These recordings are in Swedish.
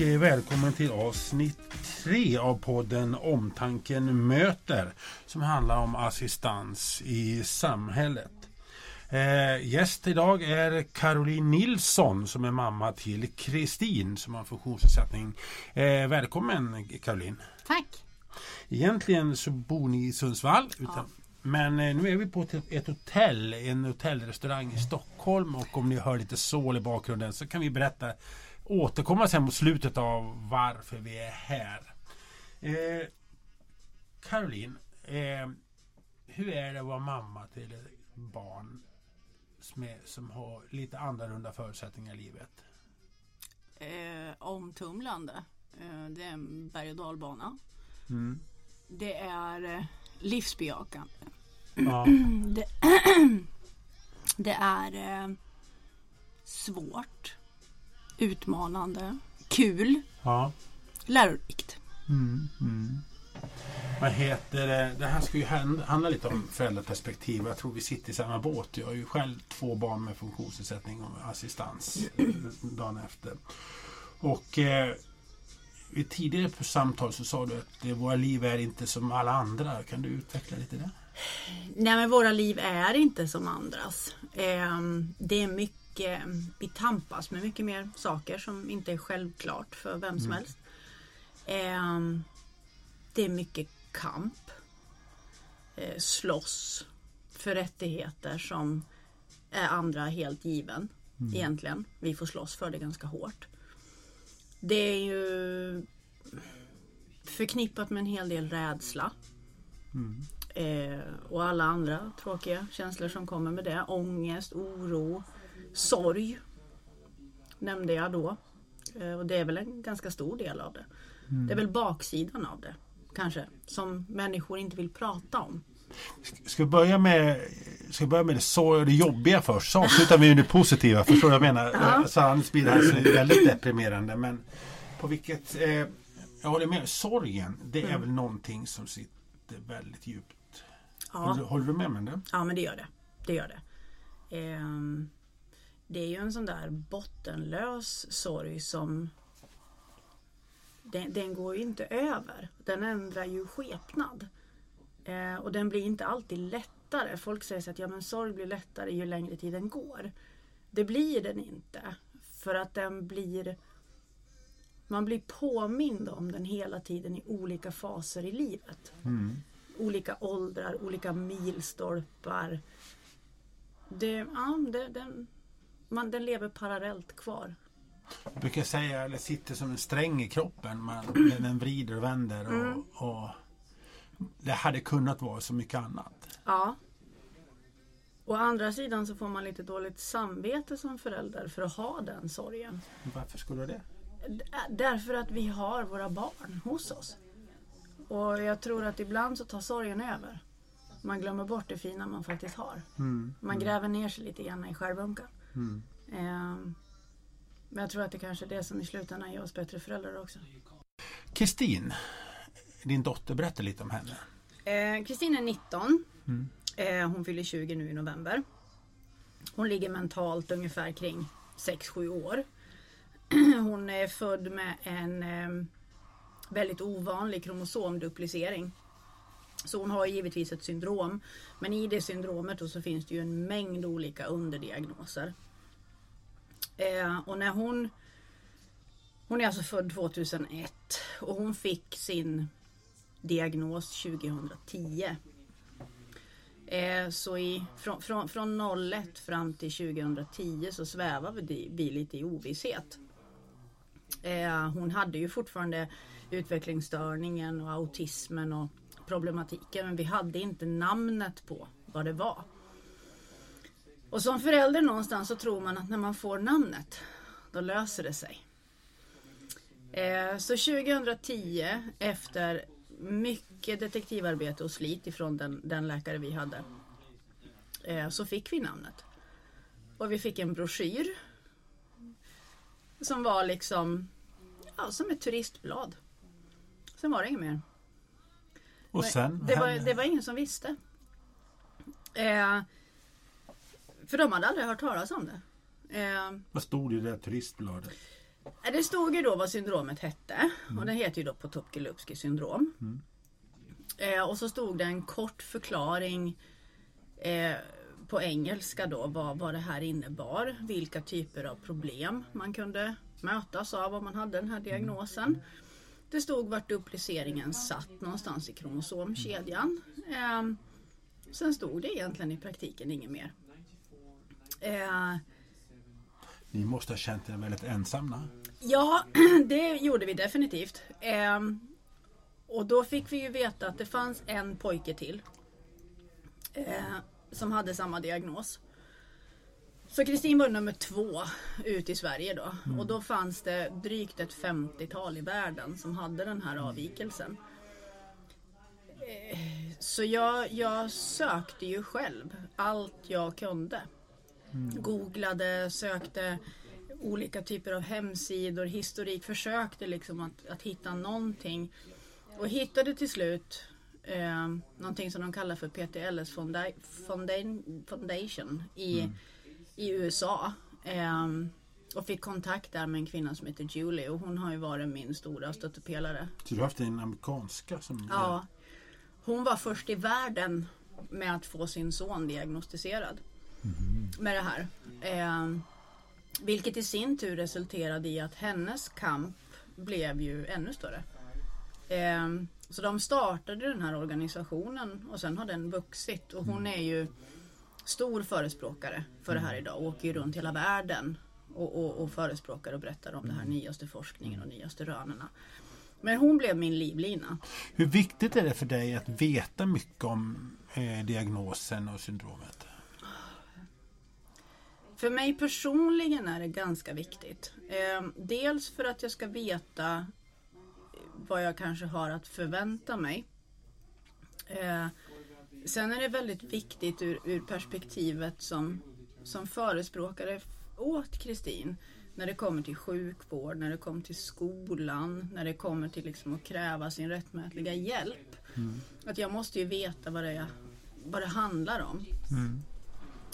och eh, välkommen till avsnitt tre av podden Omtanken möter som handlar om assistans i samhället. Eh, gäst idag är Caroline Nilsson som är mamma till Kristin som har funktionsnedsättning. Eh, välkommen Caroline! Tack! Egentligen så bor ni i Sundsvall utan, ja. Men eh, nu är vi på ett, ett hotell, en hotellrestaurang i Stockholm och om ni hör lite sål i bakgrunden så kan vi berätta återkomma sen mot slutet av varför vi är här. Eh, Caroline, eh, hur är det att vara mamma till ett barn som, är, som har lite annorlunda förutsättningar i livet? Eh, omtumlande. Eh, det är en berg och dalbana. Mm. Det är eh, livsbejakande. Ja. Det, det, är eh, svårt utmanande, kul, ja. lärorikt. Mm, mm. Vad heter det? Det här ska ju handla lite om föräldraperspektiv. Jag tror vi sitter i samma båt. Jag har ju själv två barn med funktionsnedsättning och assistans dagen efter. Och eh, i tidigare samtal så sa du att våra liv är inte som alla andra. Kan du utveckla lite det? Nej men våra liv är inte som andras. Eh, det är mycket mycket, vi tampas med mycket mer saker som inte är självklart för vem som mm. helst. Eh, det är mycket kamp. Eh, slåss för rättigheter som är andra helt given mm. egentligen. Vi får slåss för det ganska hårt. Det är ju förknippat med en hel del rädsla. Mm. Eh, och alla andra tråkiga känslor som kommer med det. Ångest, oro, sorg nämnde jag då. Eh, och det är väl en ganska stor del av det. Mm. Det är väl baksidan av det kanske som människor inte vill prata om. Ska vi börja med, ska börja med det, sorg och det jobbiga först så avslutar vi med det positiva. Förstår du vad jag menar? Ja. Så annars blir det här väldigt deprimerande. Men på vilket, eh, jag håller med, sorgen det är mm. väl någonting som sitter väldigt djupt. Ja. Håller, håller, du med mig det? Ja men det gör det. Det gör det. Eh, det är ju en sån där bottenlös sorg som den, den går ju inte över. Den ändrar ju skepnad. Eh, och den blir inte alltid lättare. Folk säger så att ja, men sorg blir lättare ju längre tiden går. Det blir den inte. För att den blir man blir påmind om den hela tiden i olika faser i livet. Mm. Olika åldrar, olika milstolpar. Det, ja, det, den, man, den lever parallellt kvar. Jag brukar säga att det sitter som en sträng i kroppen. Man, den vrider och vänder. Och, mm. och, det hade kunnat vara så mycket annat. Ja. Å andra sidan så får man lite dåligt samvete som förälder för att ha den sorgen. Varför skulle du det? Därför att vi har våra barn hos oss. Och jag tror att ibland så tar sorgen över. Man glömmer bort det fina man faktiskt har. Mm. Man mm. gräver ner sig lite grann i skärbunkan. Mm. Eh, men jag tror att det kanske är det som i slutändan gör oss bättre föräldrar också. Kristin, din dotter, berätta lite om henne. Eh, Kristin är 19. Mm. Eh, hon fyller 20 nu i november. Hon ligger mentalt ungefär kring 6-7 år. Hon är född med en eh, väldigt ovanlig kromosomduplicering. Så hon har givetvis ett syndrom. Men i det syndromet så finns det ju en mängd olika underdiagnoser. Eh, och när hon Hon är alltså född 2001 och hon fick sin diagnos 2010. Eh, så i, från, från, från 01 fram till 2010 så svävar vi, vi lite i ovisshet. Eh, hon hade ju fortfarande utvecklingsstörningen och autismen och problematiken men vi hade inte namnet på vad det var. Och som förälder någonstans så tror man att när man får namnet då löser det sig. Eh, så 2010 efter mycket detektivarbete och slit ifrån den, den läkare vi hade eh, så fick vi namnet. Och vi fick en broschyr som var liksom ja, som ett turistblad. Sen var det inget mer. Och sen? Det var, det var ingen som visste. Eh, för de hade aldrig hört talas om det. Eh, Vad stod det i det turistbladet? Det stod ju då vad syndromet hette och det heter ju då Potocki-Lupski syndrom. Eh, och så stod det en kort förklaring eh, på engelska då vad, vad det här innebar. Vilka typer av problem man kunde mötas av om man hade den här diagnosen. Det stod vart dupliceringen satt någonstans i kromosomkedjan. Eh, sen stod det egentligen i praktiken inget mer. Eh, Ni måste ha känt er väldigt ensamma. Ja, det gjorde vi definitivt. Ehm, och då fick vi ju veta att det fanns en pojke till. Eh, som hade samma diagnos. Så Kristin var nummer två ut i Sverige då. Och då fanns det drygt ett 50-tal i världen som hade den här avvikelsen. Eh, så jag, jag sökte ju själv allt jag kunde. Googlade, sökte olika typer av hemsidor, historik, försökte liksom att, att hitta någonting. Och hittade till slut eh, någonting som de kallar för PTLS Founda- Founda- Foundation i, i USA. Eh, och fick kontakt där med en kvinna som heter Julie och hon har ju varit min stora stöttepelare. Så du har haft en amerikanska som... Ja. Hon var först i världen med att få sin son diagnostiserad med det här. Eh, vilket i sin tur resulterade i att hennes kamp blev ju ännu större. Eh, så de startade den här organisationen och sen har den vuxit och hon är ju stor förespråkare för det här idag. Åker ju runt hela världen och, och, och förespråkar och berättar om det här nyaste forskningen och nyaste rönerna. Men hon blev min livlina. Hur viktigt är det för dig att veta mycket om eh, diagnosen och syndromet? För mig personligen är det ganska viktigt. Eh, dels för att jag ska veta vad jag kanske har att förvänta mig. Eh, sen är det väldigt viktigt ur, ur perspektivet som, som förespråkare åt Kristin. När det kommer till sjukvård, när det kommer till skolan, när det kommer till liksom att kräva sin rättmätiga hjälp. Att jag måste ju veta vad det, är, vad det handlar om.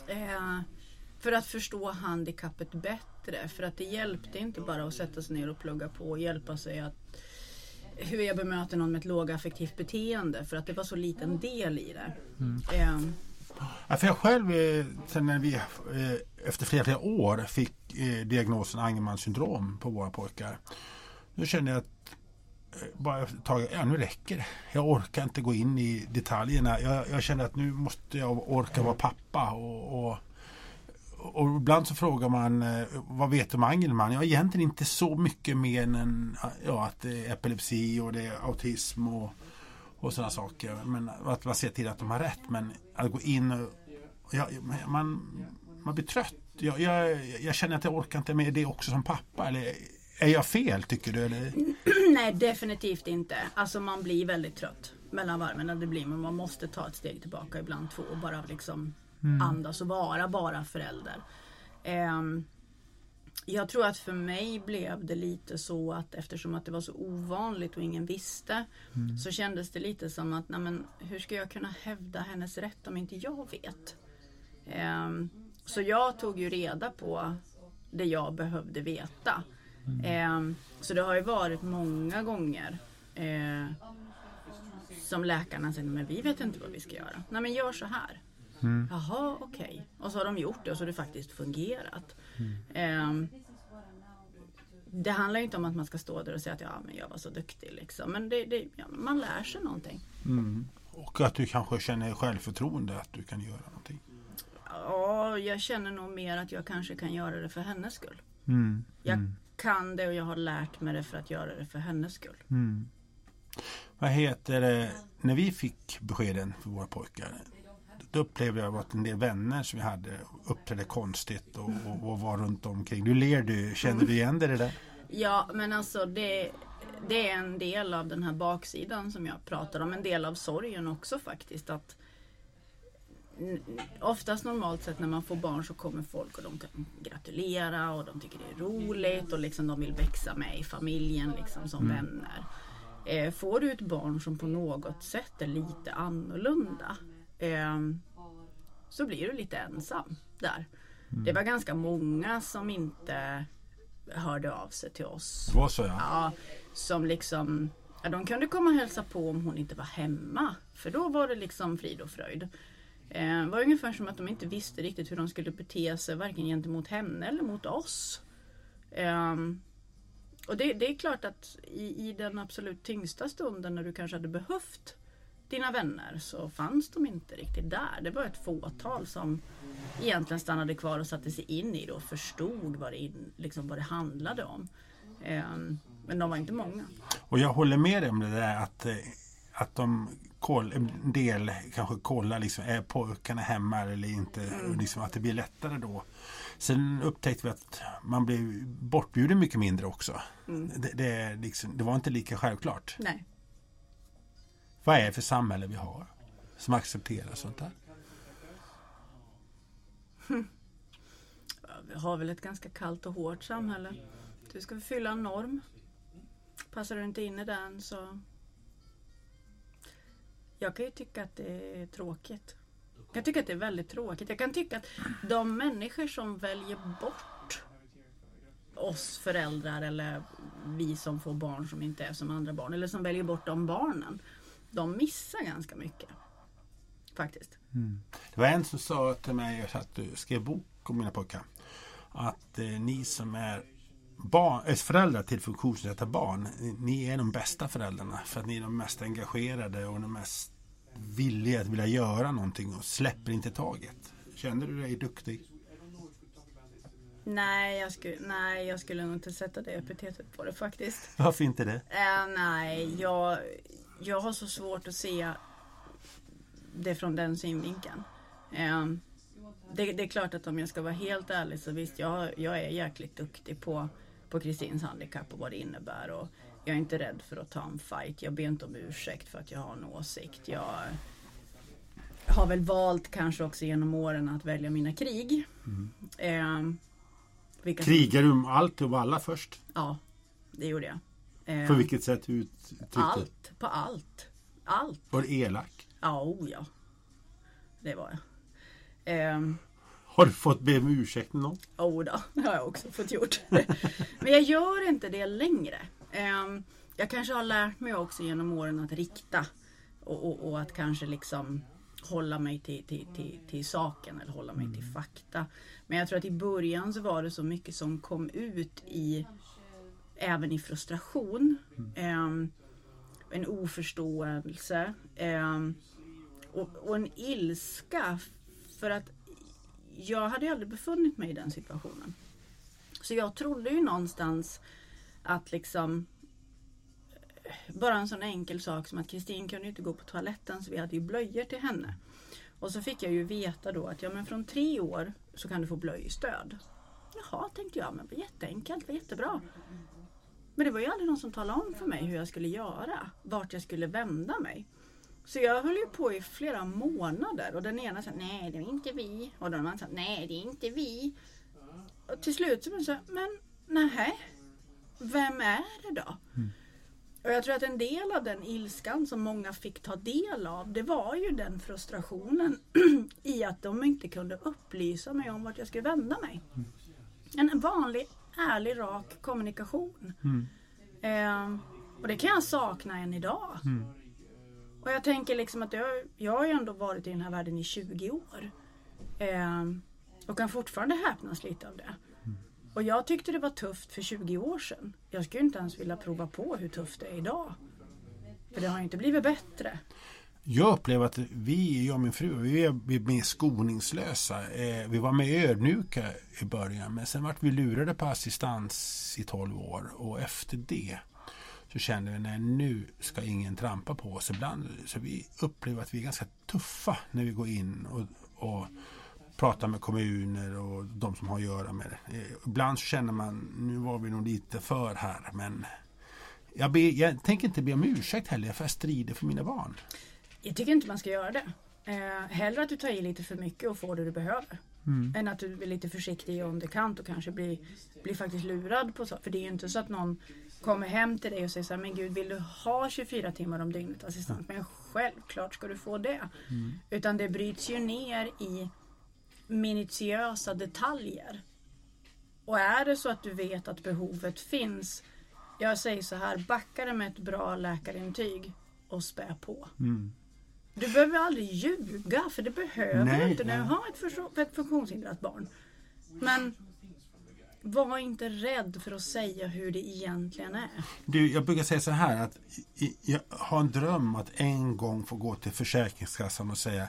Eh, för att förstå handikappet bättre. För att det hjälpte inte bara att sätta sig ner och plugga på och hjälpa sig att hur jag bemöter någon med ett lågaffektivt beteende. För att det var så liten del i det. Eh, Ja, för jag själv, eh, sen när vi eh, efter flera, flera år fick eh, diagnosen Angermans syndrom på våra pojkar. Då kände jag att bara ett tag, ja nu räcker det. Jag orkar inte gå in i detaljerna. Jag, jag kände att nu måste jag orka vara pappa. Och, och, och ibland så frågar man eh, vad vet du om Angelman? Ja, egentligen inte så mycket mer än eh, ja, att det är epilepsi och det är autism och, och sådana saker. Men att man ser till att de har rätt. Men att gå in och ja, man, man blir trött. Jag, jag, jag känner att jag orkar inte med det också som pappa. Eller är jag fel tycker du? Eller? Nej, definitivt inte. Alltså man blir väldigt trött mellan varven. Det blir, men man måste ta ett steg tillbaka ibland två och bara liksom andas och vara bara förälder. Ehm, jag tror att för mig blev det lite så att eftersom att det var så ovanligt och ingen visste så kändes det lite som att nej men, hur ska jag kunna hävda hennes rätt om inte jag vet? Ehm, så jag tog ju reda på det jag behövde veta. Ehm, så det har ju varit många gånger eh, som läkarna säger, men vi vet inte vad vi ska göra. Nej men gör så här. Jaha, okej. Och så har de gjort det och så har det faktiskt fungerat. Ehm, det handlar ju inte om att man ska stå där och säga att ja, men jag var så duktig. Liksom. Men det, det, ja, man lär sig någonting. Och att du kanske känner självförtroende att du kan göra någonting. Ja, jag känner nog mer att jag kanske kan göra det för hennes skull. Mm. Jag kan det och jag har lärt mig det för att göra det för hennes skull. Vad heter det? När vi fick beskeden för våra pojkar. Då upplevde jag att en del vänner som vi hade uppträdde konstigt och, och, och var runt omkring. Du ler du. Känner du igen dig i det där? Ja, men alltså det, det är en del av den här baksidan som jag pratar om. En del av sorgen också faktiskt. Att Oftast normalt sett när man får barn så kommer folk och de kan gratulera och de tycker det är roligt och liksom de vill växa med i familjen liksom som vänner. Eh, får du ett barn som på något sätt är lite annorlunda så blir du lite ensam där. Det var ganska många som inte hörde av sig till oss. Det var så ja. Ja, som liksom ja, de kunde komma och hälsa på om hon inte var hemma. För då var det liksom frid och fröjd. Eh, det var ungefär som att de inte visste riktigt hur de skulle bete sig varken gentemot henne eller mot oss. Eh, och det, det, är klart att i, i den absolut tyngsta stunden när du kanske hade behövt dina vänner så fanns de inte riktigt där. Det var ett fåtal som egentligen stannade kvar och satte sig in i det och förstod vad det, in, liksom vad det handlade om. Um, men de var inte många. Och jag håller med dig om det där att, eh, att de koll, en del kanske kollar liksom, är pojkarna hemma eller inte. Mm. Liksom att det blir lättare då. Sen upptäckte vi att man blev bortbjuden mycket mindre också. Mm. Det, det, liksom, det var inte lika självklart. Nej. Vad är det för samhälle vi har som accepterar sånt där? Vi har väl ett ganska kallt och hårt samhälle. Du ska fylla en norm. Passar du inte in i den så... Jag kan ju tycka att det är tråkigt. Jag kan tycka att det är väldigt tråkigt. Jag kan tycka att de människor som väljer bort oss föräldrar eller vi som får barn som inte är som andra barn eller som väljer bort de barnen de missar ganska mycket. Faktiskt. Mm. Det var en som sa till mig, att du skrev bok om mina pojkar, att eh, ni som är barn, är föräldrar till funktionsnedsatta barn, ni är de bästa föräldrarna för att ni är de mest engagerade och de mest villiga att vilja göra någonting och släpper inte taget. Känner du dig duktig? Nej jag, skulle, nej, jag skulle nog inte sätta det epitetet på det faktiskt. Varför inte det? Äh, nej, jag, jag har så svårt att se det från den synvinkeln. Um, det, det, är klart att om jag ska vara helt ärlig så visst, jag, jag är jäkligt duktig på på Kristins handikapp och vad det innebär. Och jag är inte rädd för att ta en fight. Jag ber inte om ursäkt för att jag har en åsikt. Jag har väl valt kanske också genom åren att välja mina krig. Mm. Eh, Krigar du om allt och alla först? Ja, det gjorde jag. Eh, På vilket sätt uttryckte Allt, på allt. Allt. Var du elak? Ja, oh ja. Det var jag. Eh, har du fått be om ursäkt någon gång? Oh då, det har jag också fått gjort. Men jag gör inte det längre. Eh, jag kanske har lärt mig också genom åren att rikta och, och, och att kanske liksom hålla mig till, till, till, till, saken eller hålla mig mm. till fakta. Men jag tror att i början så var det så mycket som kom ut i även i frustration. Mm. en oförståelse. Ehm, och, och, en ilska. För att jag hade aldrig befunnit mig i den situationen. Så jag trodde ju någonstans att liksom bara en sån enkel sak som att Kristin kunde inte gå på toaletten så vi hade ju blöjor till henne. Och så fick jag ju veta då att ja men från tre år så kan du få blöjstöd. Jaha, tänkte jag, men jätteenkelt, var jättebra. Men det var ju aldrig någon som talade om för mig hur jag skulle göra. Vart jag skulle vända mig. Så jag höll ju på i flera månader och den ena sa nej det är inte vi. Och den andra sa nej det är inte vi. Och till slut så sa men nej, vem är det då? Mm. Och jag tror att en del av den ilskan som många fick ta del av det var ju den frustrationen i att de inte kunde upplysa mig om vart jag skulle vända mig. Mm. En vanlig ärlig, rak kommunikation. Mm. Eh, och det kan jag sakna än idag. Mm. Och jag tänker liksom att jag, jag har ju ändå varit i den här världen i 20 år. Eh, och kan fortfarande häpnas lite av det. Mm. Och jag tyckte det var tufft för 20 år sedan. Jag skulle inte ens vilja prova på hur tufft det är idag. För det har inte blivit bättre. Jag upplever att vi, jag och min fru, vi är mer skoningslösa. Eh, vi var mer ödmjuka i början men sen vart vi lurade på assistans i 12 år och efter det så kände vi att nu ska ingen trampa på oss ibland. Så vi upplever att vi är ganska tuffa när vi går in och, och pratar med kommuner och de som har att göra med det. Eh, ibland känner man, nu var vi nog lite för här men jag, be, jag tänker inte be om ursäkt heller för jag strider för mina barn. Jag tycker inte man ska göra det. Eh, hellre att du tar i lite för mycket och får det du behöver. Mm. Än att du är lite försiktig om det kan och kanske blir, blir faktiskt lurad på så. För det är ju inte så att någon kommer hem till dig och säger så här, men gud vill du ha 24 timmar om dygnet assistent? Men självklart ska du få det. Mm. Utan det bryts ju ner i minutiösa detaljer. och är det så att du vet att behovet finns. Jag säger så här, backa det med ett bra läkarintyg och spä på. Mm. Du behöver aldrig ljuga för det behöver Nej, du inte när du har ett, ett funktionshindrat barn. Men var inte rädd för att säga hur det egentligen är. Du, jag brukar säga så här att jag har en dröm att en gång få gå till Försäkringskassan och säga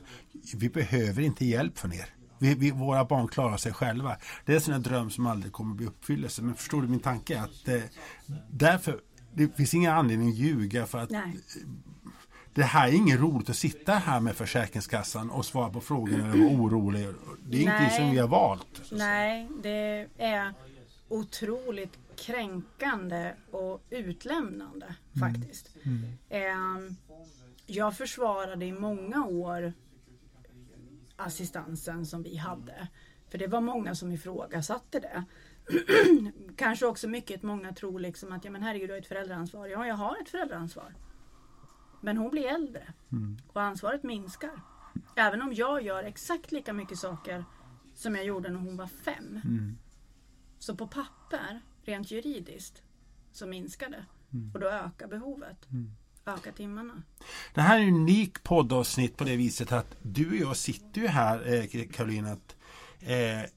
vi behöver inte hjälp från er. Vi, vi, våra barn klarar sig själva. Det är en sån dröm som aldrig kommer att bli uppfyllelse. Men förstår du min tanke? Att, eh, därför, det finns ingen anledning att ljuga för att Nej. Det här är inget roligt att sitta här med Försäkringskassan och svara på frågor eller vara orolig. Det är Nej. som vi har valt. Nej, det är otroligt kränkande och utlämnande faktiskt. Ehm, Jag försvarade i många år assistansen som vi hade. För det var många som ifrågasatte det. Kanske också mycket många tror liksom att ja men herregud du har ett föräldraansvar. Ja jag har ett föräldraansvar. Men hon blir äldre och ansvaret minskar. Även om jag gör exakt lika mycket saker som jag gjorde när hon var fem. Så på papper, rent juridiskt, så minskar det. Och då ökar behovet. Ökar timmarna. Det här är en unik poddavsnitt på det viset att du och jag sitter ju här eh, Caroline att eh,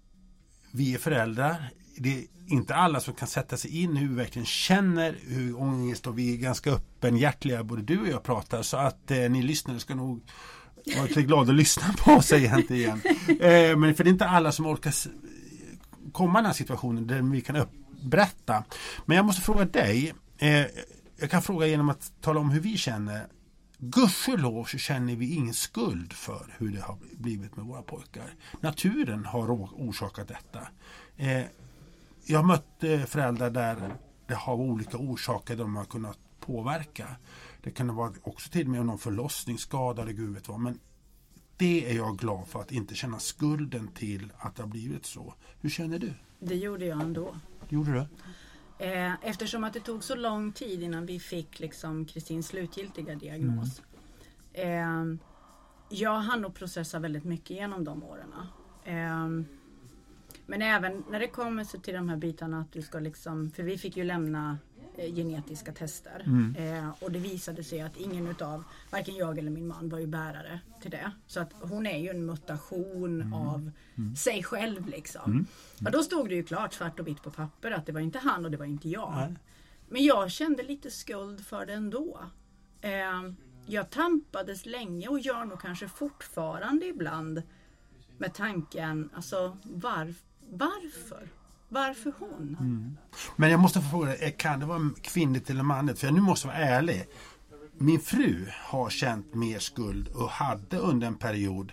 vi är föräldrar. Det är inte alla som kan sätta sig in hur vi verkligen känner hur ångest och vi är ganska öppenhjärtiga både du och jag pratar så att eh, ni lyssnare ska nog vara lite glada att lyssna på oss egentligen. Eh, men för det är inte alla som orkar komma i den här situationen där vi kan berätta. Men jag måste fråga dig. Eh, jag kan fråga genom att tala om hur vi känner. Gudskelov så känner vi ingen skuld för hur det har blivit med våra pojkar. Naturen har orsakat detta. Eh, jag har mött eh, föräldrar där det har olika orsaker de har kunnat påverka. Det kan vara också till och med någon förlossningsskada eller gud vet vad. Men det är jag glad för att inte känna skulden till att det har blivit så. Hur känner du? Det gjorde jag ändå. Gjorde du? Eh, Eftersom att det tog så lång tid innan vi fick liksom Kristins slutgiltiga diagnos. Eh, jag hann nog processa väldigt mycket genom de åren. Men även när det kommer sig till de här bitarna att du ska liksom, för vi fick ju lämna eh, genetiska tester. Eh, och det visade sig att ingen utav, varken jag eller min man var ju bärare till det. Så att hon är ju en mutation av sig själv liksom. Ja, då stod det ju klart svart och vitt på papper att det var inte han och det var inte jag. Nej. Men jag kände lite skuld för det ändå. Eh, jag tampades länge och gör nog kanske fortfarande ibland med tanken, alltså var, varför? Varför hon? Mm. Men jag måste få fråga dig, eh, kan det vara kvinnligt eller manligt? För jag nu måste vara ärlig. Min fru har känt mer skuld och hade under en period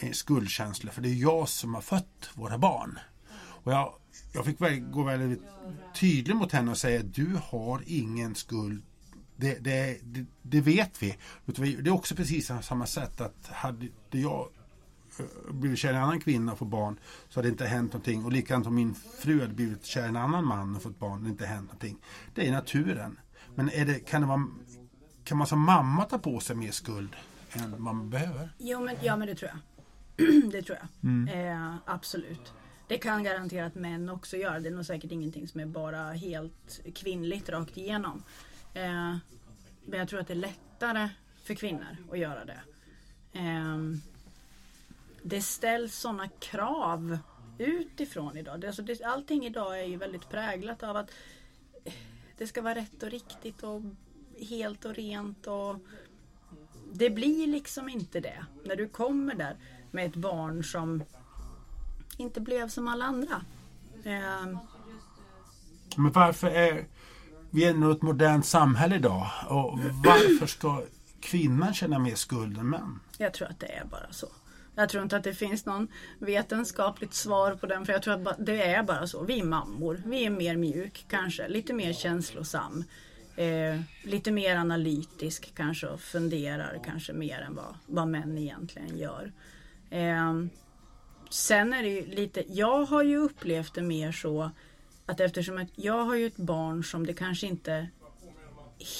eh, skuldkänsla. För det är jag som har fött våra barn. Och jag, jag fick väl gå väldigt tydlig mot henne och säga att du har ingen skuld. Det, det, det, det vet vi. Det är också precis samma sätt att hade jag blivit kär i en annan kvinna och fått barn så hade det inte hänt någonting. Och likadant om min fru hade blivit kär i en annan man och fått barn hade det inte hänt någonting. Det är naturen. Men är det, kan, det vara, kan man som mamma ta på sig mer skuld än man behöver? Jo men, ja men det tror jag. det tror jag. Eh, absolut. Det kan garanterat män också göra. Det är nog säkert ingenting som är bara helt kvinnligt rakt igenom. Eh, men jag tror att det är lättare för kvinnor att göra det. Eh, det ställs sådana krav utifrån idag. Det, alltså det, allting idag är ju väldigt präglat av att det ska vara rätt och riktigt och helt och rent. och det blir liksom inte det. När du kommer där med ett barn som inte blev som alla andra. Eh, Men varför är vi ändå ett modernt samhälle idag? Och varför ska kvinnan känna mer skuld än män? jag tror att det är bara så. Jag tror inte att det finns någon vetenskapligt svar på den för jag tror att det är bara så. Vi är mammor. Vi är mer mjuk kanske. Lite mer känslosam. Eh, lite mer analytisk kanske och funderar kanske mer än vad, vad män egentligen gör. Eh, sen är det ju lite, jag har ju upplevt det mer så att eftersom att jag har ju ett barn som det kanske inte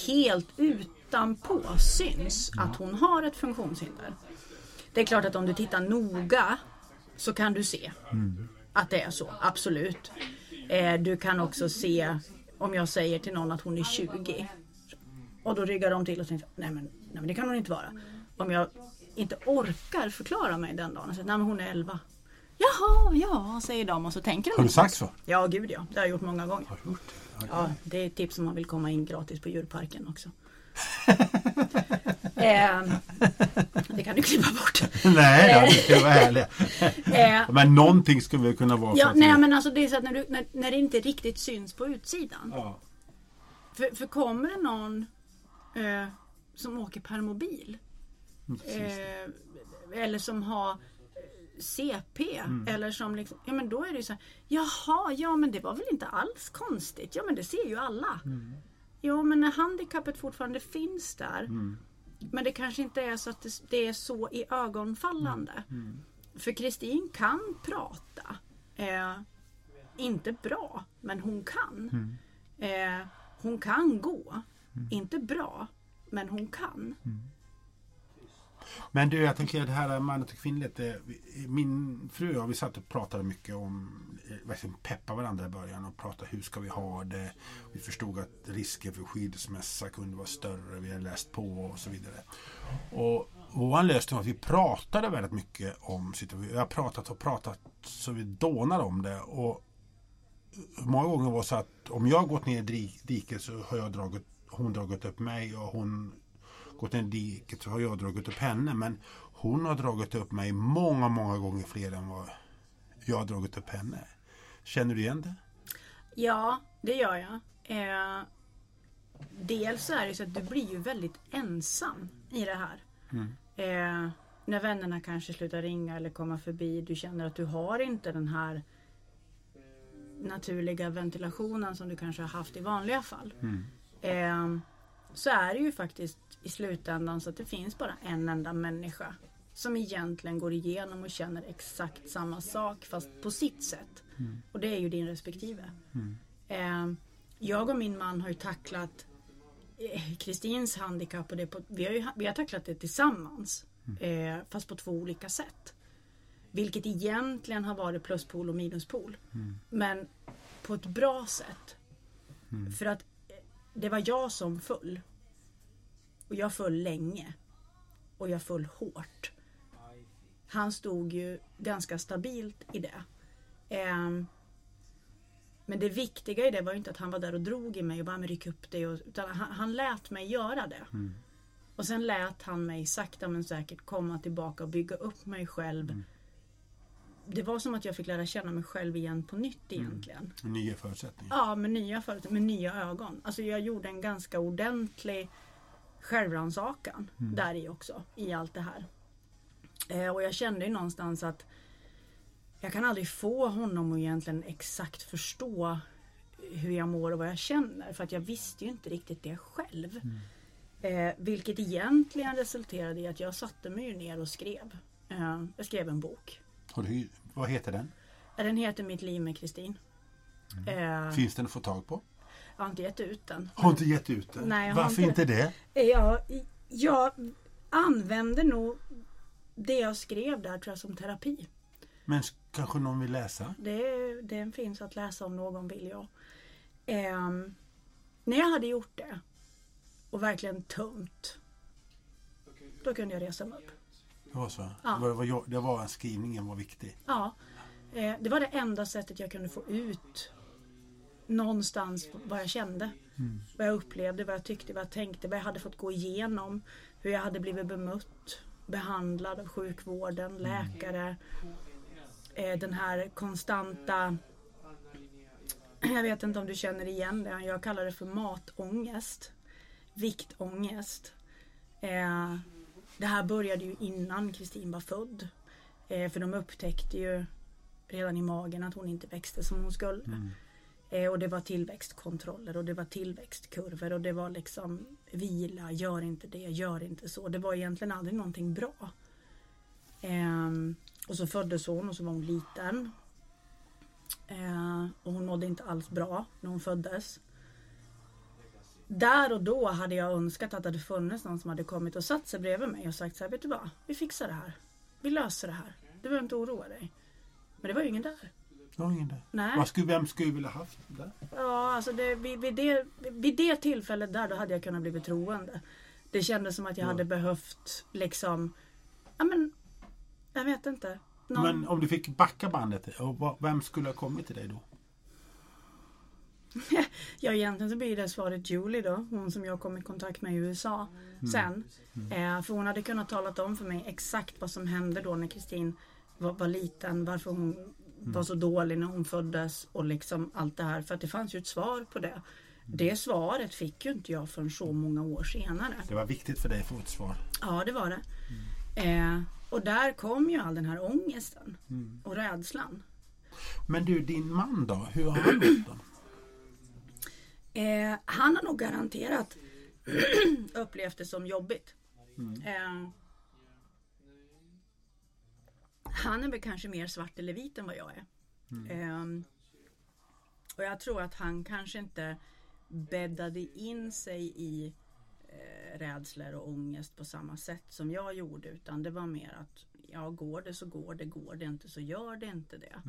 helt utanpå syns att hon har ett funktionshinder. Det är klart att om du tittar noga så kan du se att det är så, absolut. Eh, du kan också se om jag säger till någon att hon är 20 och då ryggar de till och säger nej men, nej men det kan hon inte vara. Om jag inte orkar förklara mig den dagen och säger nej men hon är 11. Jaha, ja, säger de och så tänker de. Har du sagt så? Ja, gud ja. Det har jag gjort många gånger. Har du gjort det? Ja, det är ett tips om man vill komma in gratis på djurparken också. eh, det kan du klippa bort. Nej, då, vi ska vara ärliga. Eh, Men någonting skulle väl kunna vara ja, nej men alltså det är så att när, du, när, när det inte riktigt syns på utsidan. Ja. För, för kommer det någon eh, som åker permobil Mm, eh, eller som har eh, CP eller som liksom, ja men då är det ju så här, jaha, ja men det var väl inte alls konstigt, ja men det ser ju alla. Jo men när handikappet fortfarande finns där men det kanske inte är så att det, det är så i ögonfallande. För Kristin kan prata. Eh, inte bra, men hon kan. Eh, hon kan gå. Inte bra, men hon kan. Men du, jag tänker det här manligt och kvinnligt. Eh, min fru och jag, vi satt och pratade mycket om, eh, verkligen peppa varandra i början och prata hur ska vi ha det. Vi förstod att risken för skilsmässa kunde vara större, vi hade läst på och så vidare. Och vår lösning var att vi pratade väldigt mycket om situationen. Vi har pratat och pratat så vi dånar om det. Och många gånger var det så att om jag gått ner i diket så har jag dragit, hon dragit upp mig och hon gått ner i diket så har jag dragit upp henne. Men hon har dragit upp mig många, många gånger fler än vad jag har dragit upp henne. Känner du igen det? Ja, det gör jag. Eh, dels så är det så att du blir ju väldigt ensam i det här. Eh, när vännerna kanske slutar ringa eller komma förbi. Du känner att du har inte den här naturliga ventilationen som du kanske har haft i vanliga fall. Eh, så är det ju faktiskt i slutändan så att det finns bara en enda människa som egentligen går igenom och känner exakt samma sak fast på sitt sätt. Och det är ju din respektive. Eh, jag och min man har ju tacklat eh, Kristins handikapp och det på, vi, har ju, vi har tacklat det tillsammans. Eh, fast på två olika sätt. Vilket egentligen har varit pluspol och minuspol. Men på ett bra sätt. För att det var jag som föll. Och jag föll länge. Och jag föll hårt. Han stod ju ganska stabilt i det. Ehm, men det viktiga i det var ju inte att han var där och drog i mig och bara "Men ryck upp dig. Och, utan han, han lät mig göra det. Och sen lät han mig sakta men säkert komma tillbaka och bygga upp mig själv. Det var som att jag fick lära känna mig själv igen på nytt egentligen. Nya förutsättningar. Ja, med nya förutsättningar, med nya ögon. Alltså jag gjorde en ganska ordentlig självrannsakan där i också, i allt det här. Eh, och jag kände ju någonstans att jag kan aldrig få honom att egentligen exakt förstå hur jag mår och vad jag känner. För att jag visste ju inte riktigt det själv. Eh, vilket egentligen resulterade i att jag satte mig ner och skrev. Eh, jag skrev en bok. Du, vad heter den? Eh, Den heter Mitt liv med Kristin. Eh, Finns den att få tag på? jag har inte gett ut den. Har inte gett ut den? Nej, Varför inte inte det? Jag, jag använder nog det jag skrev där tror jag som terapi. Men kanske någon vill läsa? Det, den finns att läsa om någon vill jag. Ehm, när jag hade gjort det och verkligen tömt. Då kunde jag resa mig upp. Det var så? Ja. Det, var, det var skrivningen var viktig. Ja, eh, det var det enda sättet jag kunde få ut någonstans vad jag kände. Vad jag upplevde, vad jag tyckte, vad jag tänkte, vad jag hade fått gå igenom. Hur jag hade blivit bemött, behandlad av sjukvården, läkare. Eh, den här konstanta jag vet inte om du känner igen det. Jag kallar det för matångest. Viktångest. Eh, det här började ju innan Kristin var född. Eh, för de upptäckte ju redan i magen att hon inte växte som hon skulle. Eh, och det var tillväxtkontroller och det var tillväxtkurvor och det var liksom vila, gör inte det, gör inte så. Det var egentligen aldrig någonting bra. Ehm, och så föddes hon och så var hon liten. Eh, och hon mådde inte alls bra när hon föddes. Där och då hade jag önskat att det hade funnits någon som hade kommit och satt sig bredvid mig och sagt så här, vet du vad? Vi fixar det här. Vi löser det här. Du behöver inte oroa dig. Men det var ju ingen där. Det har ingen idé. Nej. Vad skulle, vem skulle vilja haft det? Ja, alltså det, vid, vid, det, vid det tillfället där då hade jag kunnat bli troende. Det kändes som att jag Ja. hade behövt liksom, ja men, jag vet inte. Någon, Men om du fick backa bandet, vem skulle ha kommit till dig då? Ja egentligen så blir det svaret Julie då. Hon som jag kom i kontakt med i USA sen. Eh, för hon hade kunnat talat om för mig exakt vad som hände då när Kristin var, var liten. Varför hon var så dålig när hon föddes och liksom allt det här. För att det fanns ju ett svar på det. Det svaret fick ju inte jag förrän så många år senare. Det var viktigt för dig att få ett svar. Ja det var det. Eh, och där kom ju all den här ångesten och rädslan. Men du, din man då? Hur har han mått då? Eh, han har nog garanterat upplevt det som jobbigt. Eh, han är väl kanske mer svart eller vit än vad jag är. Eh, och jag tror att han kanske inte bäddade in sig i eh, rädslor och ångest på samma sätt som jag gjorde. Utan det var mer att ja, går det så går det, går det inte så gör det inte det.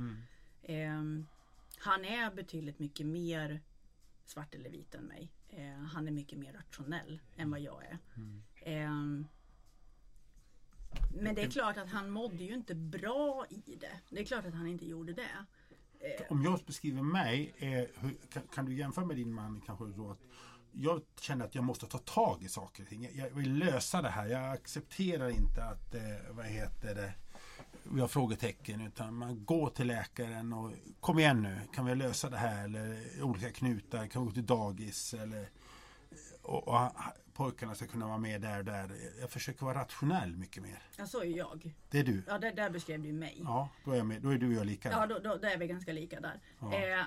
Eh, han är betydligt mycket mer svart eller vit än mig. Eh, han är mycket mer rationell än vad jag är. Ehm, men det är klart att han mådde ju inte bra i det. Det är klart att han inte gjorde det. Om jag beskriver mig, eh, hur, kan, kan du jämföra med din man kanske då att jag känner att jag måste ta tag i saker och ting. Jag, jag vill lösa det här. Jag accepterar inte att, eh, vad heter det, vi har frågetecken utan man går till läkaren och kom igen nu, kan vi lösa det här? Eller olika knutar, kan vi gå till dagis? Eller, och, och pojkarna ska kunna vara med där och där. Jag försöker vara rationell mycket mer. Ja, så är jag. Det är du. Ja, där, där beskrev du mig. Ja, då är, med. Då är du och jag lika. Ja, då, då, då är vi ganska lika där. Ja. Eh,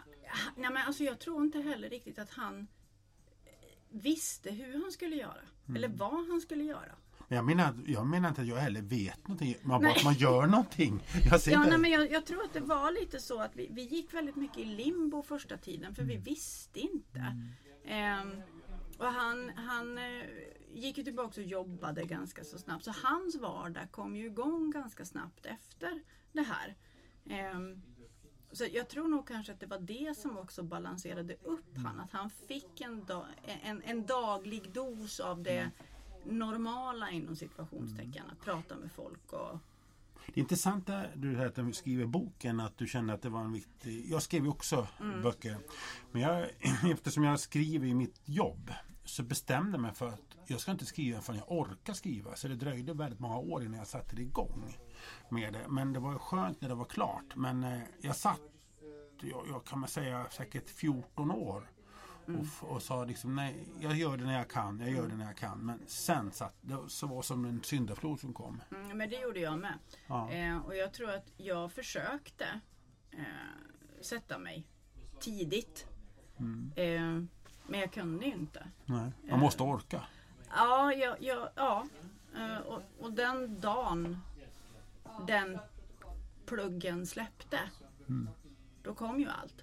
nej, men alltså, jag tror inte heller riktigt att han eh, visste hur han skulle göra. Mm. Eller vad han skulle göra. Men jag menar, jag menar inte att jag heller vet någonting. Man, bara, man gör någonting. Jag Ja, nej, men jag, jag tror att det var lite så att vi, vi gick väldigt mycket i limbo första tiden för Mm. vi visste inte. Ehm, och han, han eh, gick ju tillbaka och jobbade ganska så snabbt så hans vardag kom ju igång ganska snabbt efter det här. Ehm, så jag tror nog kanske att det var det som också balanserade upp han. Att han fick en, dag, en, en daglig dos av det normala inom situationstecken. Att prata med folk och Det är intressant där du här att du skriver boken att du kände att det var en viktig... Jag skrev ju också Mm. böcker. Men jag, eftersom jag skriver i mitt jobb så bestämde jag mig för att jag ska inte skriva förrän jag orkar skriva. Så det dröjde väldigt många år innan jag satte igång med det. Men det var skönt när det var klart. Men eh, jag satt, jag, jag kan man säga säkert 14 år och, f- och sa liksom nej, jag gör det när jag kan, jag gör det när jag kan. Men sen satt det så var som en syndaflod som kom. Mm, men det gjorde jag med. Ja. Eh, och jag tror att jag försökte eh, sätta mig tidigt. Mm. Eh, men jag kunde inte. Nej, man måste orka. Ja, jag, jag, ja. Eh, och, och den dagen den pluggen släppte. Då kom ju allt.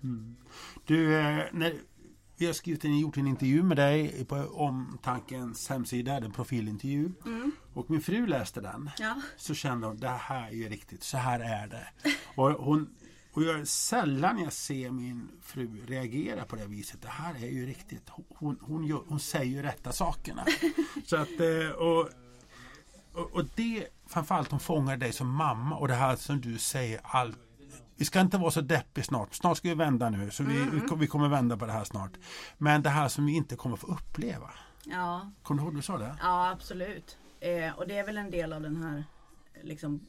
Du, eh, när vi har skrivit en, gjort en intervju med dig på Omtankens hemsida, en profilintervju. Och min fru läste den. Ja. Så kände hon, det här är ju riktigt, så här är det. Och, hon, och jag, sällan jag ser min fru reagera på det viset. Det här är ju riktigt. Hon, hon, gör, hon säger ju rätta sakerna. så att, eh, och, och, och det, framförallt hon fångar dig som mamma och det här som du säger allt. Vi ska inte vara så deppiga snart. Snart ska vi vända nu. Så vi, vi, kom- vi kommer vända på det här snart. Men det här som vi inte kommer få uppleva. Ja, Kommer du ihåg du sa det? ja absolut. Eh, och det är väl en del av den här liksom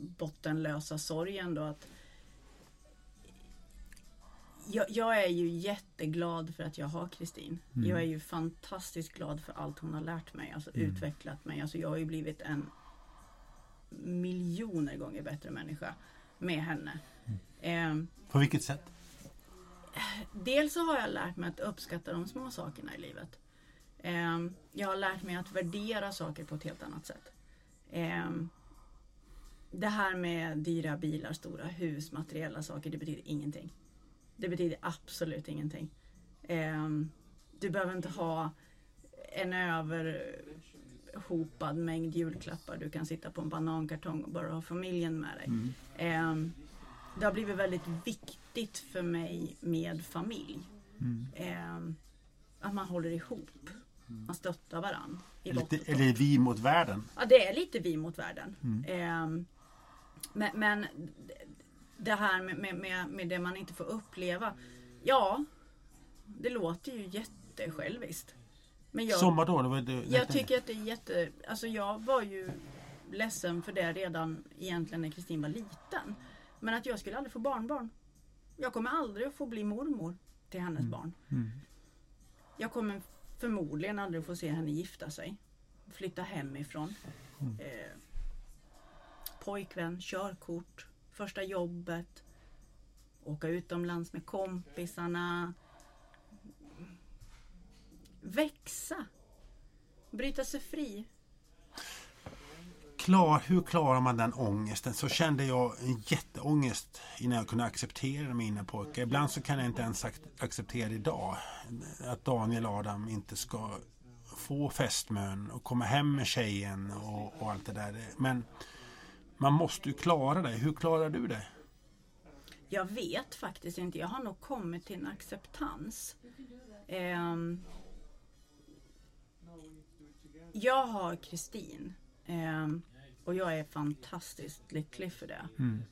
bottenlösa sorgen då att jag, jag är ju jätteglad för att jag har Kristin. Jag är ju fantastiskt glad för allt hon har lärt mig, alltså utvecklat mig. Alltså jag har ju blivit en miljoner gånger bättre människa med henne. Eh, På vilket sätt? Dels så har jag lärt mig att uppskatta de små sakerna i livet. Ehm, Jag har lärt mig att värdera saker på ett helt annat sätt. Ehm, Det här med dyra bilar, stora hus, materiella saker, det betyder ingenting. Det betyder absolut ingenting. Ehm, Du behöver inte ha en överhopad mängd julklappar. Du kan sitta på en banankartong och bara ha familjen med dig. Ehm, det har blivit väldigt viktigt för mig med familj. Mm. Eh, att man håller ihop. Man stöttar varandra. Lite, eller vi mot världen. Ja, det är lite vi mot världen. Mm. Ehm, men, men det här med, med, med, med det man inte får uppleva. Ja, det låter ju jättesjälviskt. Men jag, Som vadå? Det var det, jag tycker att det är jätte... Alltså jag var ju ledsen för det redan egentligen när Kristin var liten. Men att jag skulle aldrig få barnbarn. Jag kommer aldrig att få bli mormor till hennes barn. Mm. Jag kommer förmodligen aldrig få se henne gifta sig. Flytta hemifrån. Mm. Eh, pojkvän, körkort, första jobbet. Åka utomlands med kompisarna. Växa. Bryta sig fri. Klar, hur klarar man den ångesten? Så kände jag en jätteångest innan jag kunde acceptera mina pojkar. Ibland så kan jag inte ens ac- acceptera idag att Daniel Adam inte ska få fästmön och komma hem med tjejen och, och allt det där. Men man måste ju klara det. Hur klarar du det? Jag vet faktiskt inte. Jag har nog kommit till en acceptans. Ehm, jag har Kristin. ehm, och jag är fantastiskt lycklig för det. Mm.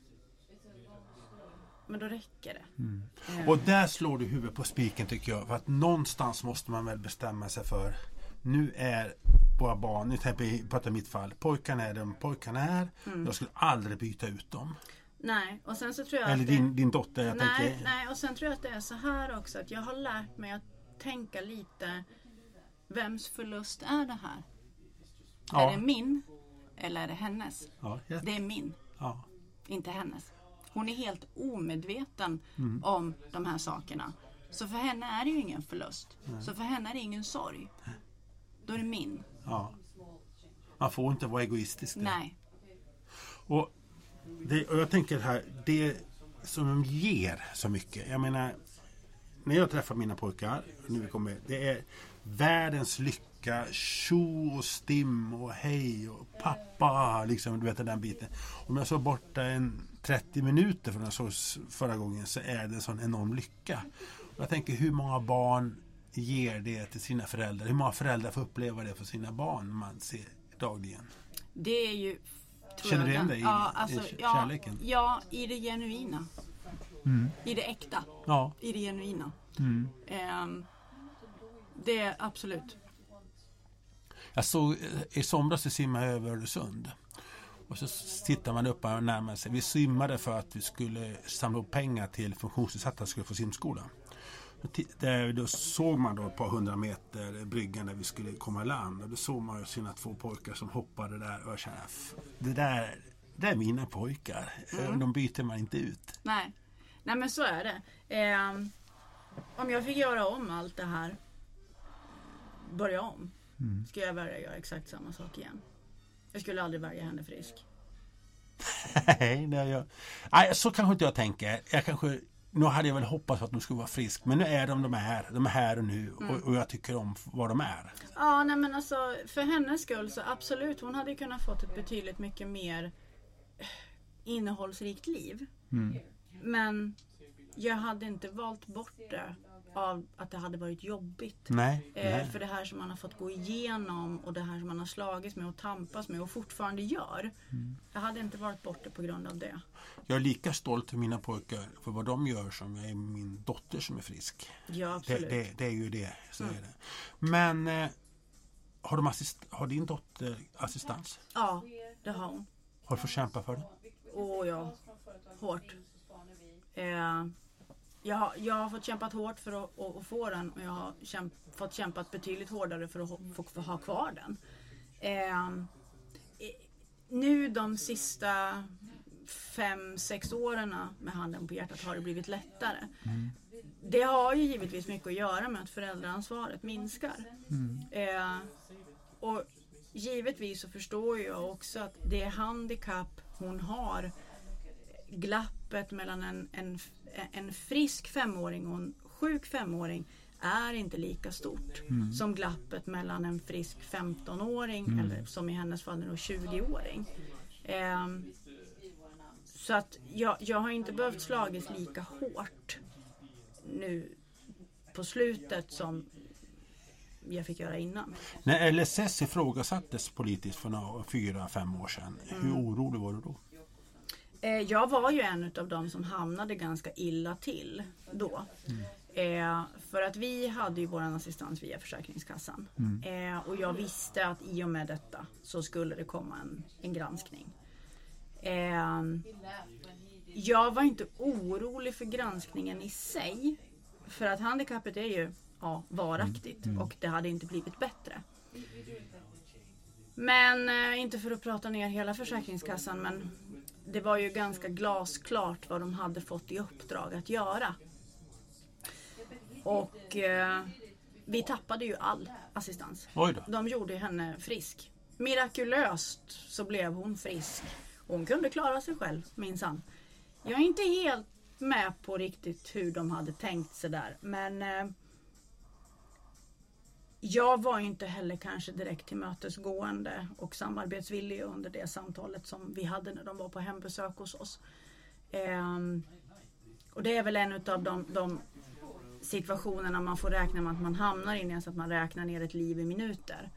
Men då räcker det. Ehm, Och där slår du huvudet på spiken tycker jag. För att någonstans måste man väl bestämma sig för. Nu är våra barn, nu tänker jag mitt fall. Pojkarna är de pojkarna är. Mm. Jag skulle aldrig byta ut dem. nej, och sen så tror jag Eller att det, din, din dotter. Jag nej, tänker, nej, och sen tror jag att det är så här också. Att jag har lärt mig att tänka lite. Vems förlust är det här? Är det ja, min? Eller är det hennes? ja, ja, Det är min. ja. inte hennes. Hon är helt omedveten Mm. om de här sakerna. Så för henne är det ju ingen förlust. Så för henne är det ingen sorg. Då är det min. ja. Man får inte vara egoistisk. där. Nej. Och, det, och jag tänker här, det som ger så mycket. Jag menar, när jag träffar mina pojkar, nu kommer, det är världens lycka, tjo och stim och hej och pappa, liksom, du vet den biten. Om jag så borta en 30 minuter från jag sågs förra gången så är det en sån enorm lycka. Och jag tänker hur många barn ger det till sina föräldrar? Hur många föräldrar får uppleva det för sina barn man ser dagligen? Det är ju... Känner du igen dig i- ja, i alltså, ja, kärleken? Ja, i det genuina. Mm. I det äkta. Ja. I det genuina. Mm. Ehm, det är absolut. Jag såg eh, i somras så simmade jag över Öresund. Och så tittar man upp och närmar sig. Vi simmade för att vi skulle samla upp pengar till funktionsnedsatta skulle få simskola. Då såg man då ett par hundra meter bryggan där vi skulle komma i land. Och då såg man sina två pojkar som hoppade där. Och jag kände, "F- det där, det är mina pojkar. Eh, De byter man inte ut. Nej. Nej men så är det. Ehm, om jag fick göra om allt det här. Börja om. Skulle jag välja göra exakt samma sak igen. Jag skulle aldrig välja henne frisk. Nej, är jag. Nej, så kanske inte jag tänker. Jag kanske, nu hade jag väl hoppats att de skulle vara frisk. Men nu är de de är. De är här och nu. Och, och jag tycker om vad de är. Ja, nej men alltså för hennes skull så absolut, hon hade kunnat fått ett betydligt mycket mer eh, innehållsrikt liv. Men jag hade inte valt bort det av att det hade varit jobbigt. Nej. Eh, nej. för det här som man har fått gå igenom och det här som man har slagits med och tampas med och fortfarande gör. Jag hade inte valt bort det på grund av det. Jag är lika stolt för mina pojkar för vad de gör som jag är min dotter som är frisk. Ja, Det, absolut. det, det är ju det. Så är det. Men eh, har, de assist, har din dotter assistans? Ja, det har hon. Har du fått kämpa för det? Åh ja, hårt. Eh, jag, har- jag har fått kämpat hårt för att, att, att få den och jag har kämp, fått kämpat betydligt hårdare för att ha- få, få ha kvar den. Eh, nu de sista fem, sex åren med handen på hjärtat har det blivit lättare. Det har ju givetvis mycket att göra med att föräldraansvaret minskar. Eh, och givetvis så förstår jag också att det handikapp hon har glappet mellan en, en, en frisk femåring och en sjuk femåring är inte lika stort som glappet mellan en frisk 15-åring eller som i hennes fall då 20-åring. Ehm, Så att jag, jag har inte behövt slagits lika hårt nu på slutet som jag fick göra innan. När LSS ifrågasattes politiskt för några, fyra, fem år sedan, hur Mm. orolig var du då? Eh, Jag var ju en av dem som hamnade ganska illa till då. Eh, för att vi hade ju vår assistans via Försäkringskassan. Eh, och jag visste att i och med detta så skulle det komma en, en granskning. Eh, jag var inte orolig för granskningen i sig. För att handikappet är ju ja, varaktigt och det hade inte blivit bättre. Men inte för att prata ner hela Försäkringskassan men det var ju ganska glasklart vad de hade fått i uppdrag att göra. Och eh, vi tappade ju all assistans. De gjorde henne frisk. Mirakulöst så blev hon frisk. Hon kunde klara sig själv minsann. Jag är inte helt med på riktigt hur de hade tänkt sig där men eh, jag var inte heller kanske direkt tillmötesgående och samarbetsvillig under det samtalet som vi hade när de var på hembesök hos oss. Ehm, och det är väl en av de, de situationerna man får räkna med att man hamnar in i, så att man räknar ner ett liv i minuter.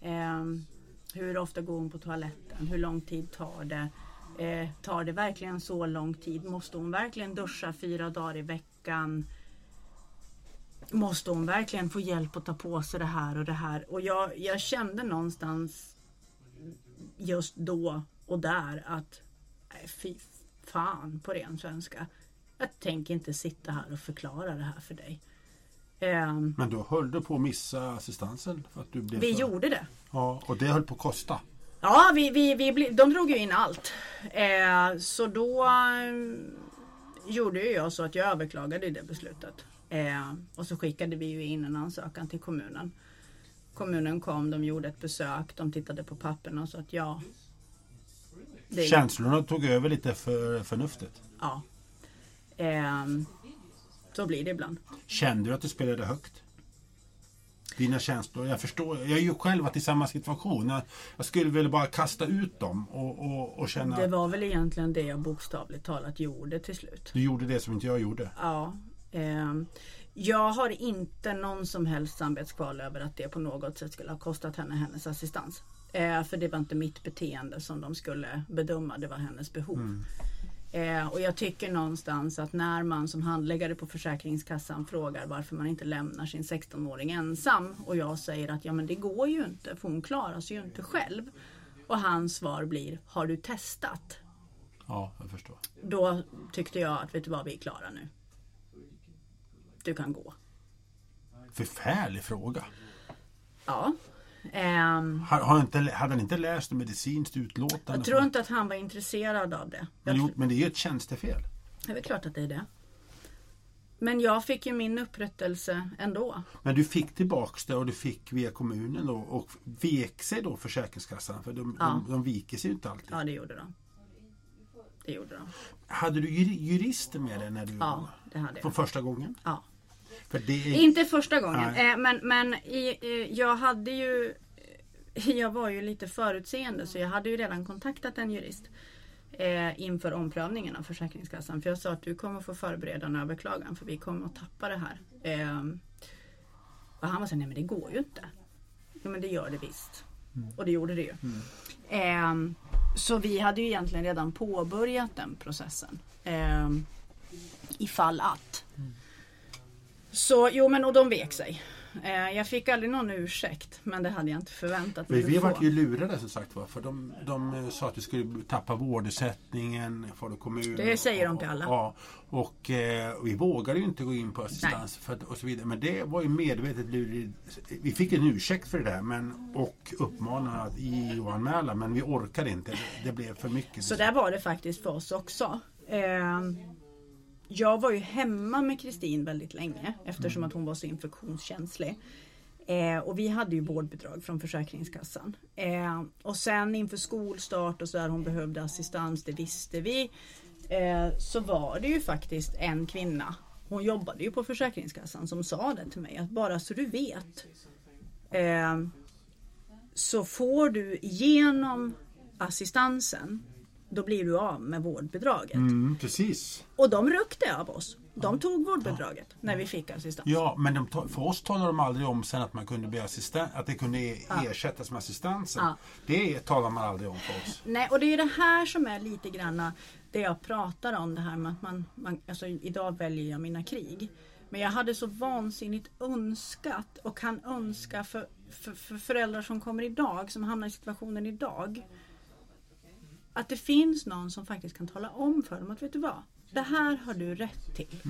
Ehm, hur ofta går hon på toaletten? Hur lång tid tar det? Eh, tar det verkligen så lång tid? Måste hon verkligen duscha fyra dagar i veckan? Måste hon verkligen få hjälp att ta på sig det här och det här? Och jag, jag kände någonstans just då och där att fy fan på ren svenska. Jag tänker inte sitta här och förklara det här för dig. Ehm, Men då höll du på att missa assistansen? För att du blev vi så... gjorde det. Ja, och det höll på att kosta. Ja, vi, vi, vi, de drog ju in allt. Eh, så då eh, gjorde jag så att jag överklagade det beslutet. Eh, och så skickade vi ju in en ansökan till kommunen. Kommunen kom, de gjorde ett besök, de tittade på papperna och sa att ja. Det, Känslorna tog över lite för förnuftet. ja. Eh, så blir det ibland. Kände du att du spelade högt? Dina känslor? Jag förstår. Jag är ju själv varit i samma situation. Jag, jag skulle väl bara kasta ut dem och, och, och känna Det var väl egentligen det jag bokstavligt talat gjorde till slut. du gjorde det som inte jag gjorde. Ja. Ehm, jag har inte någon som helst samvetskval över att det på något sätt skulle ha kostat henne hennes assistans. Eh, för det var inte mitt beteende som de skulle bedöma, det var hennes behov. Eh, och jag tycker någonstans att när man som handläggare på Försäkringskassan frågar varför man inte lämnar sin 16-åring ensam och jag säger att ja men det går ju inte för hon klarar sig ju inte själv. Och hans svar blir Har du testat? Ja, jag förstår. Då tyckte jag att vet du vad, vi är klara nu. Du kan gå. Förfärlig fråga. Ja. Ehm, Har, har inte, hade han inte läst medicinskt utlåtande? jag tror inte att han var intresserad av det. men, jo, men det är ju ett tjänstefel. det är väl klart att det är det. Men jag fick ju min upprättelse ändå. Men du fick tillbaks det och du fick via kommunen då, och vek sig då Försäkringskassan? För de, Ja. de, de viker sig ju inte alltid. Ja, det gjorde de. Det gjorde de. Hade du jur- jurister med dig när du Ja, det hade jag. första gången? Ja. För är... Inte första gången, Nej. eh, men, men eh, jag hade ju Jag var ju lite förutseende så jag hade ju redan kontaktat en jurist eh, inför omprövningen av Försäkringskassan. För jag sa att du kommer få förbereda en överklagan för vi kommer att tappa det här. Eh, och han var så nej men det går ju inte. Jo men det gör det visst. Och det gjorde det ju. Eh, så vi hade ju egentligen redan påbörjat den processen. Eh, ifall att. Så jo men och de vek sig. Eh, jag fick aldrig någon ursäkt men det hade jag inte förväntat mig Men vi vart ju lurade som sagt var. För de, de eh, sa att du skulle tappa vårdersättningen för kommun. Det säger de till alla. Ja, och eh, vi vågade ju inte gå in på assistans för, och så vidare. Men det var ju medvetet lurigt. Vi fick en ursäkt för det där men, och uppmanade att JO-anmäla men vi orkade inte. Det, det blev för mycket. Så där var det faktiskt för oss också. Jag var ju hemma med Kristin väldigt länge eftersom att hon var så infektionskänslig. Eh, och vi hade ju vårdbidrag från Försäkringskassan. Eh, och sen inför skolstart och så där hon behövde assistans, det visste vi. Eh, så var det ju faktiskt en kvinna, hon jobbade ju på Försäkringskassan, som sa det till mig att bara så du vet eh, så får du genom assistansen då blir du av med vårdbidraget. Mm, precis. Och de ryckte av oss. De tog vårdbidraget när vi fick assistans. Ja, men de, för oss talade de aldrig om sen att man kunde bli assistent, att det kunde ersättas med assistansen. Ja. Det talar man aldrig om för oss. Nej, och det är det här som är lite granna det jag pratar om. Det här med att man, man alltså idag väljer jag mina krig. Men jag hade så vansinnigt önskat och kan önska för, för, för föräldrar som kommer idag, som hamnar i situationen idag. Att det finns någon som faktiskt kan tala om för dem att vet du vad? Det här har du rätt till.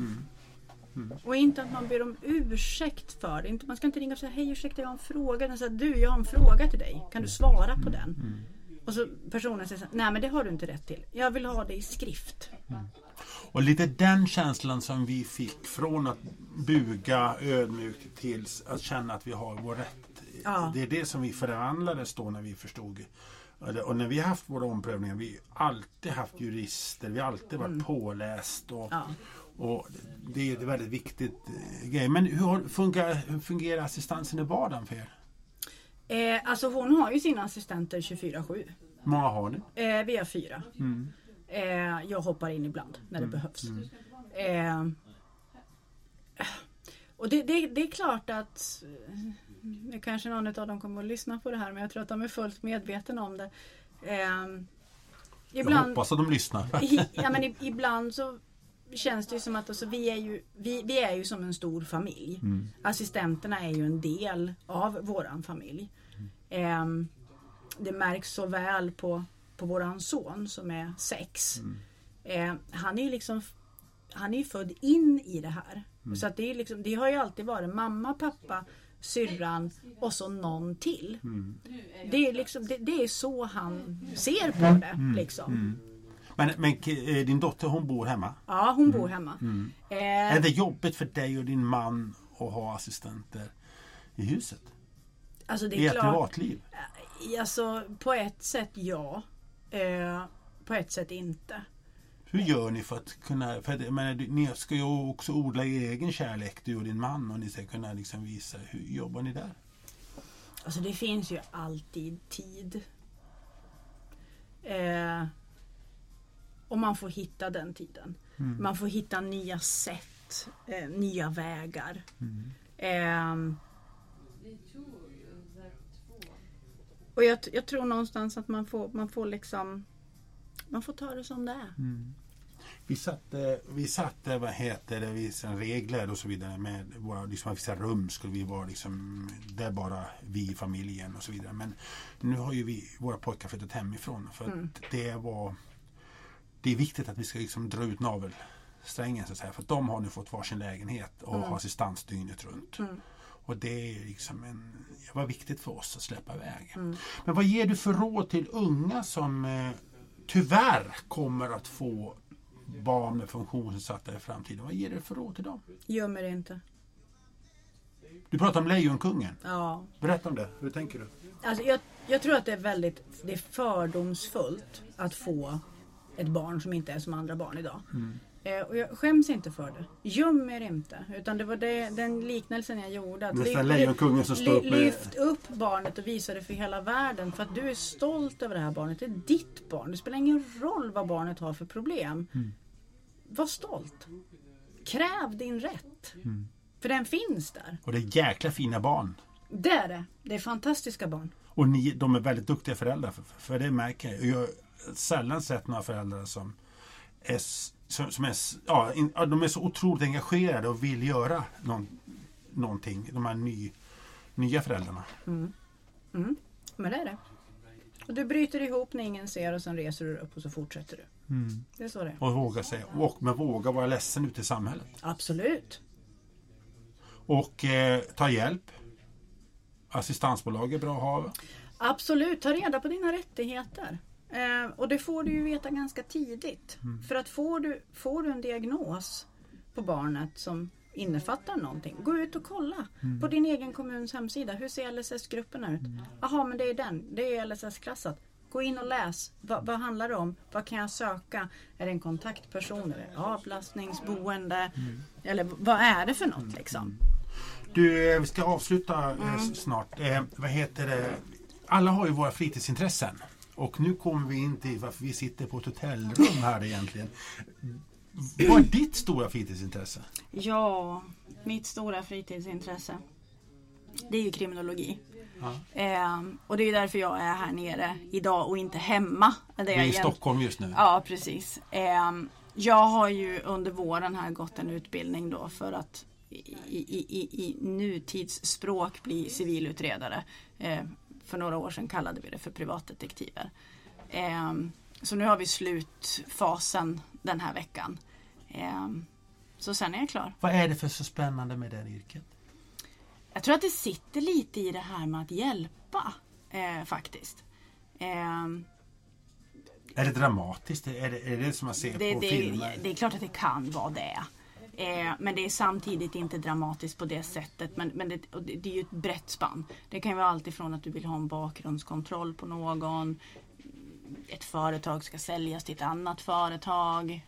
Och inte att man ber om ursäkt för det. Inte, man ska inte ringa och säga hej ursäkta jag har en fråga. Utan säga, du jag har en fråga till dig. Kan du svara på den? Och så personen säger nej men det har du inte rätt till. Jag vill ha det i skrift. Och lite den känslan som vi fick från att buga ödmjukt till att känna att vi har vår rätt. Ja. Det är det som vi förvandlades då när vi förstod. Och när vi har haft våra omprövningar, vi har alltid haft jurister, vi har alltid varit påläst. Och, Ja. och det är ett väldigt viktigt eh, grej. Men hur, funkar, hur fungerar assistansen i vardagen för er? Eh, alltså hon har ju sina assistenter 24-7. Hur många har ni? Eh, vi har fyra. Eh, jag hoppar in ibland när det behövs. Eh, och det, det, det är klart att eh, nu kanske någon av dem kommer att lyssna på det här men jag tror att de är fullt medvetna om det. Eh, Jag hoppas att de lyssnar. I, ja, men ibland så känns det ju som att alltså, vi, är ju, vi, vi är ju som en stor familj. Assistenterna är ju en del av våran familj. Ehm, det märks så väl på, på våran son som är sex. Ehm, han är ju liksom han är ju född in i det här. Så att det, är liksom, det har ju alltid varit mamma, pappa, syrran och så någon till. Det, är liksom, det, det är så han ser på det. Liksom. Men, men eh, din dotter hon bor hemma. Ja, hon bor hemma. Eh, Är det jobbigt för dig och din man att ha assistenter i huset? alltså det I är ert klart. privatliv? Alltså på ett sätt ja. Eh, på ett sätt inte. Hur gör ni för att kunna... För att, menar, ni ska ju också odla er egen kärlek, du och din man, och ni ska kunna liksom visa hur jobbar ni där? Alltså det finns ju alltid tid. Eh, och man får hitta den tiden. Man får hitta nya sätt, eh, nya vägar. Eh, och jag, jag tror någonstans att man får, man får liksom man får ta det som det är. Vi satte, vi satte vad heter det, vissa regler och så vidare med våra liksom, vissa rum skulle vi vara liksom, där bara vi i familjen och så vidare. Men nu har ju vi, våra pojkar flyttat hemifrån för att det var det är viktigt att vi ska liksom dra ut navelsträngen så att säga. För att de har nu fått varsin lägenhet och har assistans dygnet runt. Och det är liksom en, det var viktigt för oss att släppa iväg. Men vad ger du för råd till unga som eh, tyvärr kommer att få barn med funktionsnedsatta i framtiden? Vad ger du för råd till dem? Gömmer inte. Du pratar om Lejonkungen. Ja. Berätta om det. Hur tänker du? Alltså jag, jag tror att det är väldigt det är fördomsfullt att få ett barn som inte är som andra barn idag. Eh, och jag skäms inte för det. Göm er inte. Utan det var det, den liknelsen jag gjorde. Att Nästan Lejonkungen som står upp med- Lyft upp barnet och visa det för hela världen. För att du är stolt över det här barnet. Det är ditt barn. Det spelar ingen roll vad barnet har för problem. Var stolt. Kräv din rätt. För den finns där. Och det är jäkla fina barn. Det är det. Det är fantastiska barn. Och ni, de är väldigt duktiga föräldrar. För, för det märker jag. Jag har sällan sett några föräldrar som är, som, som är, ja, in, de är så otroligt engagerade och vill göra någon, någonting. De här ny, nya föräldrarna. Men det är det. Och du bryter ihop när ingen ser och sen reser du upp och så fortsätter du. Det är så det är. Och våga säga. Och men våga vara ledsen ute i samhället. Absolut. Och eh, ta hjälp. Assistansbolag är bra att ha. Absolut, ta reda på dina rättigheter. Eh, och det får du ju veta ganska tidigt. För att får du, får du en diagnos på barnet som innefattar någonting, gå ut och kolla på din egen kommuns hemsida. Hur ser LSS-grupperna ut? Jaha, men det är den. Det är LSS-klassat. Gå in och läs. Va, vad handlar det om? Vad kan jag söka? Är det en kontaktperson? Är det avlastningsboende? Eller vad är det för något liksom? Du, eh, vi ska avsluta eh, s- snart. Eh, vad heter det? Alla har ju våra fritidsintressen. Och nu kommer vi in till varför vi sitter på ett hotellrum här egentligen. Vad är ditt stora fritidsintresse? Ja, mitt stora fritidsintresse. Det är ju kriminologi. Ja. Eh, och det är därför jag är här nere idag och inte hemma. Där Vi är i Stockholm just nu. Ja, precis. Eh, jag har ju under våren här gått en utbildning då för att i, i, i, i nutidsspråk bli civilutredare. Eh, för några år sedan kallade vi det för privatdetektiver. Eh, så nu har vi slutfasen den här veckan. Eh, så sen är jag klar. Vad är det för så spännande med det yrket? Jag tror att det sitter lite i det här med att hjälpa eh, faktiskt. Eh, Är det dramatiskt? Är det är det som man ser det, på det, filmer? det är klart att det kan vara det. Eh, men det är samtidigt inte dramatiskt på det sättet. Men, men det, det, det är ju ett brett spann. Det kan ju vara allt ifrån att du vill ha en bakgrundskontroll på någon. Ett företag ska säljas till ett annat företag.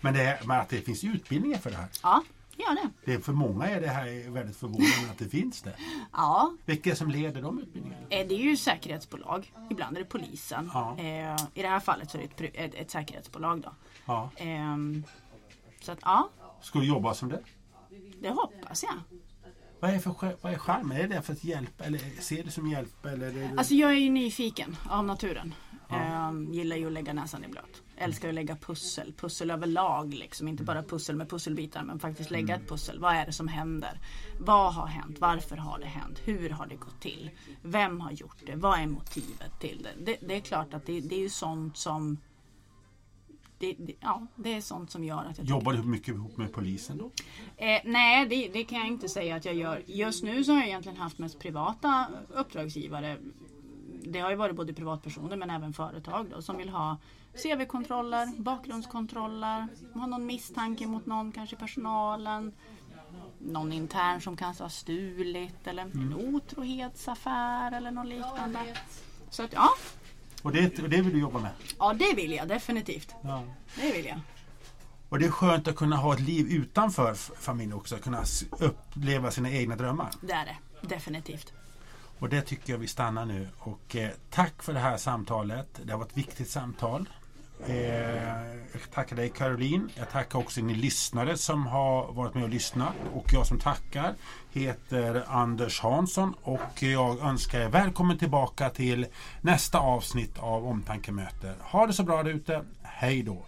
Men, det men att det finns utbildningar för det här. Ja, gör det. Det är, för många är det här väldigt förvånande att det finns det. Ja, Vilka det som leder de utbildningarna? Eh, Det är ju säkerhetsbolag. Ibland är det polisen. Ja. Eh, I det här fallet så är det ett, ett, ett säkerhetsbolag. Då. Ja. Ehm, så att ja, Ska du jobba som det? det hoppas jag. Vad är, för, vad är charmen? Är det för att hjälpa? Eller ser du som hjälp? Eller det... Alltså jag är ju nyfiken av naturen. Ehm, gillar ju att lägga näsan i blöt. Älskar att lägga pussel. Pussel överlag liksom. Inte bara pussel med pusselbitar men faktiskt lägga ett pussel. Vad är det som händer? Vad har hänt? Varför har det hänt? Hur har det gått till? Vem har gjort det? Vad är motivet till det? Det, det är klart att det, det är ju sånt som det, det, ja, det är sånt som gör att jag Jobbar du mycket ihop med polisen då? Eh, nej, det, det kan jag inte säga att jag gör. Just nu så har jag egentligen haft mest privata uppdragsgivare. Det har ju varit både privatpersoner men även företag då, som vill ha CV-kontroller, bakgrundskontroller, har någon misstanke mot någon, kanske i personalen. Någon intern som kanske har stulit eller en otrohetsaffär eller något liknande. Så att ja, Och det, och det vill du jobba med? ja det vill jag definitivt. Ja. Det vill jag. Och det är skönt att kunna ha ett liv utanför familjen också. Att kunna uppleva sina egna drömmar. Det är det. Definitivt. Och det tycker jag vi stannar nu. Och eh, tack för det här samtalet. Det har varit ett viktigt samtal. Eh, jag tackar dig Caroline. Jag tackar också ni lyssnare som har varit med och lyssnat. Och jag som tackar heter Anders Hansson och jag önskar er välkommen tillbaka till nästa avsnitt av Omtanke möter. Ha det så bra där ute. Hej då!